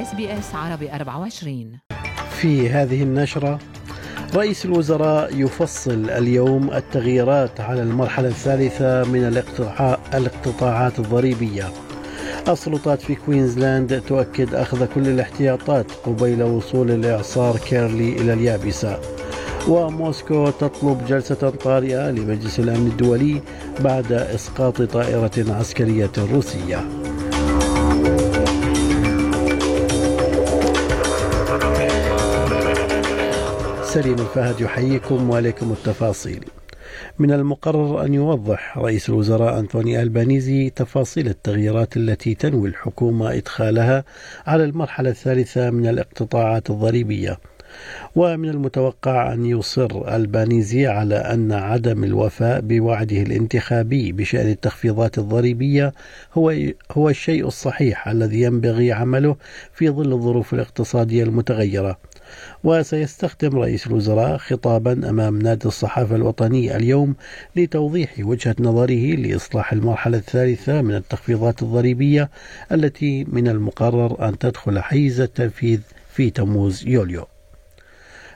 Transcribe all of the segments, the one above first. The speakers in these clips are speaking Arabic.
SBS عربي 24 في هذه النشرة رئيس الوزراء يفصل اليوم التغييرات على المرحلة الثالثة من الاقتطاعات الضريبية. السلطات في كوينزلاند تؤكد أخذ كل الاحتياطات قبيل وصول الإعصار كيرلي إلى اليابسة. وموسكو تطلب جلسة طارئة لمجلس الأمن الدولي بعد إسقاط طائرة عسكرية روسية. سليم الفهد يحييكم وعليكم التفاصيل. من المقرر أن يوضح رئيس الوزراء أنطوني ألبانيزي تفاصيل التغييرات التي تنوي الحكومة إدخالها على المرحلة الثالثة من الاقتطاعات الضريبية. ومن المتوقع أن يصر ألبانيزي على أن عدم الوفاء بوعده الانتخابي بشأن التخفيضات الضريبية هو هو الشيء الصحيح الذي ينبغي عمله في ظل الظروف الاقتصادية المتغيرة. وسيستخدم رئيس الوزراء خطابا أمام نادي الصحافة الوطني اليوم لتوضيح وجهة نظره لإصلاح المرحلة الثالثة من التخفيضات الضريبية التي من المقرر أن تدخل حيز التنفيذ في تموز يوليو.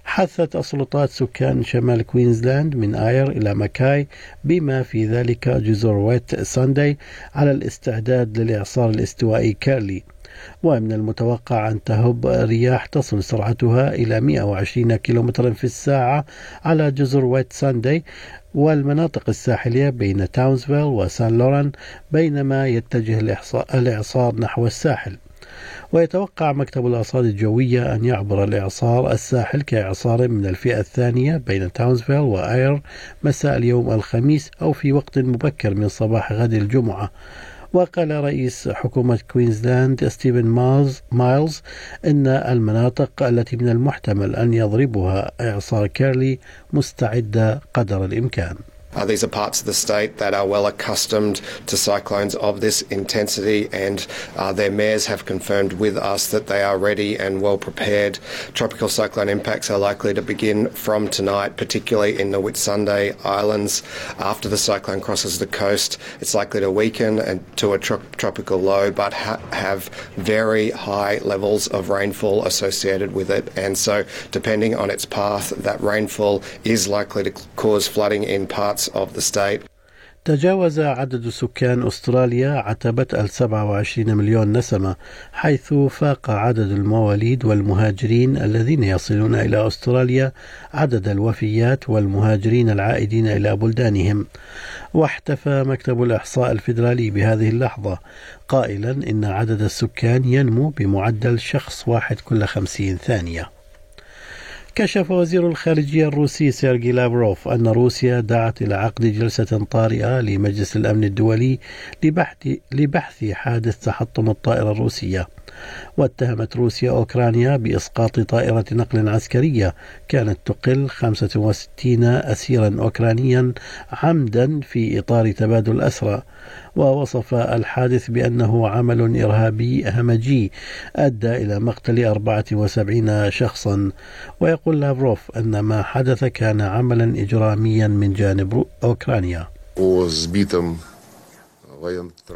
حثت السلطات سكان شمال كوينزلاند من آير إلى ماكاي بما في ذلك جزر ويتساندي على الاستعداد للإعصار الاستوائي كيرلي ومن المتوقع أن تهب رياح تصل سرعتها إلى 120 كم في الساعة على جزر ويتساندي والمناطق الساحلية بين تاونزفيل وسانت لورانس بينما يتجه الإعصار نحو الساحل. ويتوقع مكتب الأرصاد الجوية أن يعبر الإعصار الساحل كإعصار من الفئة الثانية بين تاونزفيل وآير مساء اليوم الخميس أو في وقت مبكر من صباح غد الجمعة. وقال رئيس حكومة كوينزلاند ستيفن مايلز, إن المناطق التي من المحتمل أن يضربها إعصار كيرلي مستعدة قدر الإمكان. Uh, these are parts of the state that are well accustomed to cyclones of this intensity, and uh, their mayors have confirmed with us that they are ready and well prepared. Tropical cyclone impacts are likely to begin from tonight, particularly in the Whitsunday Islands. After the cyclone crosses the coast, it's likely to weaken to a tro- tropical low, but ha- have very high levels of rainfall associated with it. And so, depending on its path, that rainfall is likely to cause flooding in parts of the state. تجاوز عدد سكان أستراليا عتبة ال 27 مليون نسمة حيث فاق عدد المواليد والمهاجرين الذين يصلون إلى أستراليا عدد الوفيات والمهاجرين العائدين إلى بلدانهم. واحتفى مكتب الإحصاء الفيدرالي بهذه اللحظة. قائلا إن عدد السكان ينمو بمعدل شخص واحد كل خمسين ثانية. كشف وزير الخارجية الروسي سيرجي لافروف أن روسيا دعت إلى عقد جلسة طارئة لمجلس الأمن الدولي لبحث, لبحث حادث تحطم الطائرة الروسية. واتهمت روسيا أوكرانيا بإسقاط طائرة نقل عسكرية كانت تقل 65 أسيرا أوكرانيا عمدا في إطار تبادل أسرى. ووصف الحادث بأنه عمل إرهابي همجي أدى إلى مقتل 74 شخصا. ويقول لافروف أن ما حدث كان عملا إجراميا من جانب أوكرانيا.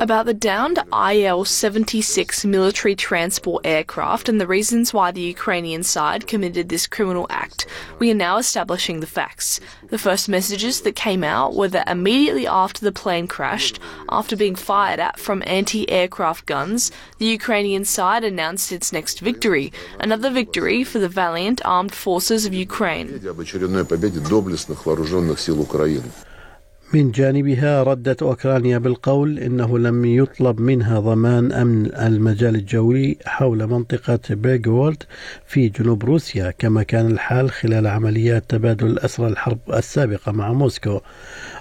About the downed IL 76 military transport aircraft and the reasons why the Ukrainian side committed this criminal act. We are now establishing the facts. The first messages that came out were that immediately after the plane crashed, after being fired at from anti aircraft guns, the Ukrainian side announced its next victory, another victory for the valiant armed forces of Ukraine. من جانبها ردت أوكرانيا بالقول إنه لم يطلب منها ضمان أمن المجال الجوي حول منطقة بيغورد في جنوب روسيا كما كان الحال خلال عمليات تبادل الأسرى الحرب السابقة مع موسكو.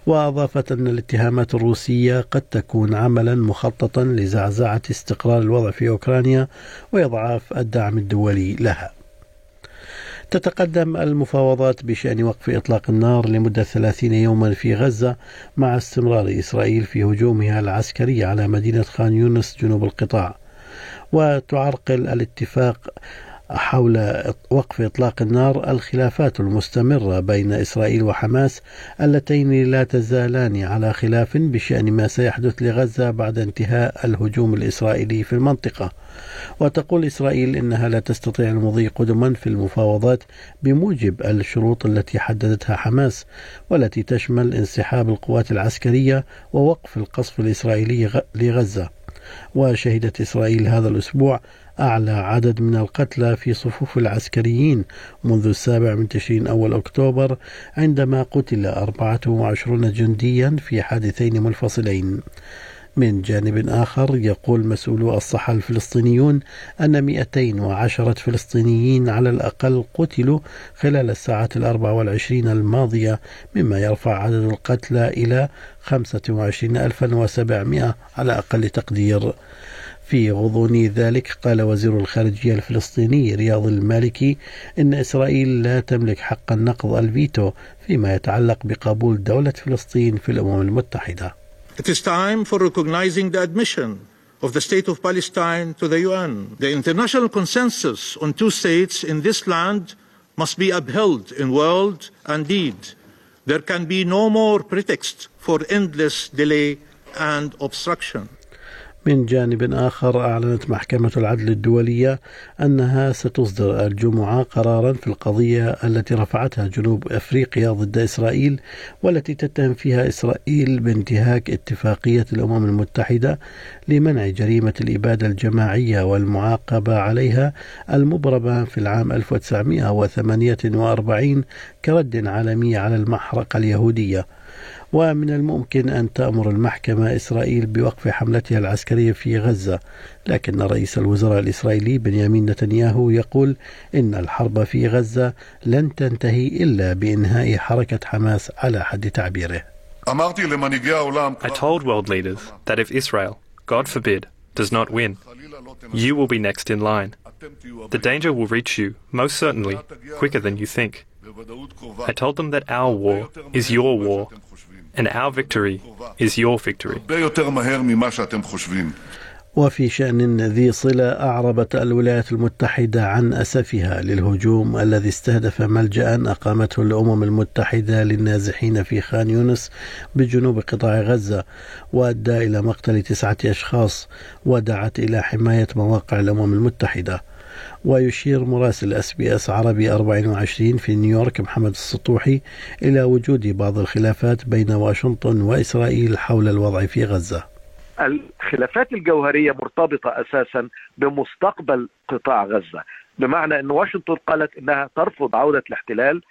وأضافت أن الاتهامات الروسية قد تكون عملا مخططا لزعزعة استقرار الوضع في أوكرانيا وإضعاف الدعم الدولي لها. تتقدم المفاوضات بشأن وقف إطلاق النار لمدة ثلاثين يوما في غزة مع استمرار إسرائيل في هجومها العسكري على مدينة خان يونس جنوب القطاع. وتعرقل الاتفاق حول وقف إطلاق النار الخلافات المستمرة بين إسرائيل وحماس اللتين لا تزالان على خلاف بشأن ما سيحدث لغزة بعد انتهاء الهجوم الإسرائيلي في المنطقة. وتقول إسرائيل إنها لا تستطيع المضي قدما في المفاوضات بموجب الشروط التي حددتها حماس والتي تشمل انسحاب القوات العسكرية ووقف القصف الإسرائيلي لغزة. وشهدت إسرائيل هذا الأسبوع أعلى عدد من القتلى في صفوف العسكريين منذ السابع من تشرين أول أكتوبر عندما قتل 24 جنديا في حادثين منفصلين. من جانب آخر يقول مسؤولو الصحة الفلسطينيون أن 210 فلسطينيين على الأقل قتلوا خلال الساعات الأربع والعشرين الماضية مما يرفع عدد القتلى إلى 25700 على أقل تقدير في غضون ذلك قال وزير الخارجية الفلسطيني رياض المالكي إن إسرائيل لا تملك حق النقض الفيتو فيما يتعلق بقبول دولة فلسطين في الأمم المتحدة. It is time for recognizing the admission of the state of Palestine to the UN. The international consensus on two states in this land must be upheld in word and deed. There can be no more pretext for endless delay and obstruction. من جانب آخر أعلنت محكمة العدل الدولية أنها ستصدر الجمعة قرارا في القضية التي رفعتها جنوب أفريقيا ضد إسرائيل والتي تتهم فيها إسرائيل بانتهاك اتفاقية الأمم المتحدة لمنع جريمة الإبادة الجماعية والمعاقبة عليها المبرمة في العام 1948 كرد عالمي على المحرقة اليهودية. ومن الممكن أن تأمر المحكمة إسرائيل بوقف حملتها العسكرية في غزة لكن رئيس الوزراء الإسرائيلي بنيامين نتنياهو يقول إن الحرب في غزة لن تنتهي إلا بإنهاء حركة حماس على حد تعبيره I told world leaders that if Israel, God forbid, does not win, you will be next in line. The danger will reach you, most certainly, quicker than you think. I told them that our war is your war and our victory is your victory. وفي شأن ذي صلة أعربت الولايات المتحدة عن أسفها للهجوم الذي استهدف ملجأ أقامته الأمم المتحدة للنازحين في خان يونس بجنوب قطاع غزة وأدى إلى مقتل تسعة أشخاص ودعت إلى حماية مواقع الأمم المتحدة ويشير مراسل SBS عربي 24 في نيويورك محمد السطوحي إلى وجود بعض الخلافات بين واشنطن وإسرائيل حول الوضع في غزة. الخلافات الجوهرية مرتبطة أساسا بمستقبل قطاع غزة، بمعنى إن واشنطن قالت إنها ترفض عودة الاحتلال،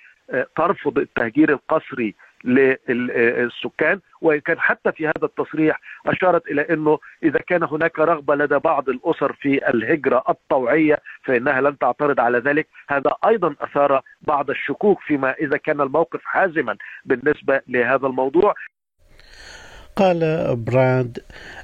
ترفض التهجير القسري للسكان وإن كان حتى في هذا التصريح أشارت إلى إنه إذا كان هناك رغبة لدى بعض الأسر في الهجرة الطوعية فإنها لن تعترض على ذلك، هذا أيضا أثار بعض الشكوك فيما إذا كان الموقف حازما بالنسبة لهذا الموضوع. قال براد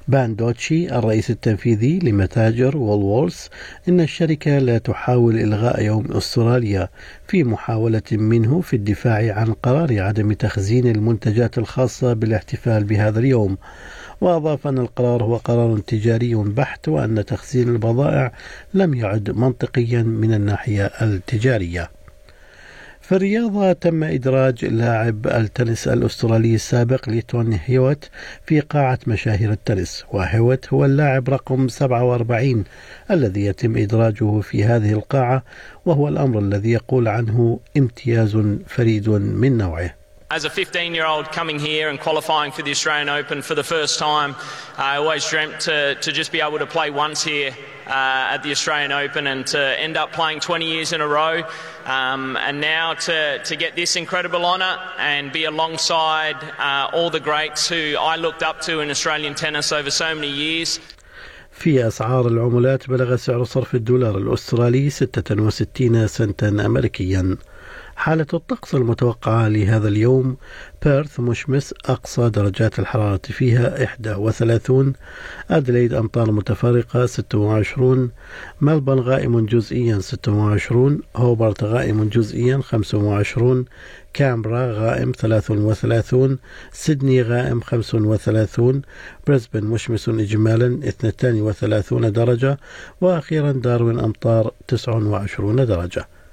باندوتشي الرئيس التنفيذي لمتاجر وولورث إن الشركة لا تحاول إلغاء يوم أستراليا في محاولة منه في الدفاع عن قرار عدم تخزين المنتجات الخاصة بالاحتفال بهذا اليوم. وأضاف أن القرار هو قرار تجاري بحت وأن تخزين البضائع لم يعد منطقيا من الناحية التجارية. في الرياضة تم إدراج لاعب التنس الأسترالي السابق ليتون هيوت في قاعة مشاهير التنس وهيوت هو اللاعب رقم 47 الذي يتم إدراجه في هذه القاعة وهو الأمر الذي يقول عنه امتياز فريد من نوعه. As a 15 year old coming here and qualifying for the Australian Open for the first time, I always dreamt to, to just be able to play once here uh, at the Australian Open and to end up playing 20 years in a row. Um, and now to, to get this incredible honour and be alongside uh, all the greats who I looked up to in Australian tennis over so many years. في أسعار العملات بلغ سعر صرف الدولار الأسترالي 66 سنتا أمريكيا حالة الطقس المتوقعة لهذا اليوم. بيرث مشمس أقصى درجات الحرارة فيها 31 أدليد أمطار متفرقة 26 ملبن غائم جزئيا 26 هوبرت غائم جزئيا 25 كامبرا غائم 33 سيدني غائم 35 بريسبن مشمس إجمالا 32 درجة. وأخيرا داروين أمطار 29 درجة.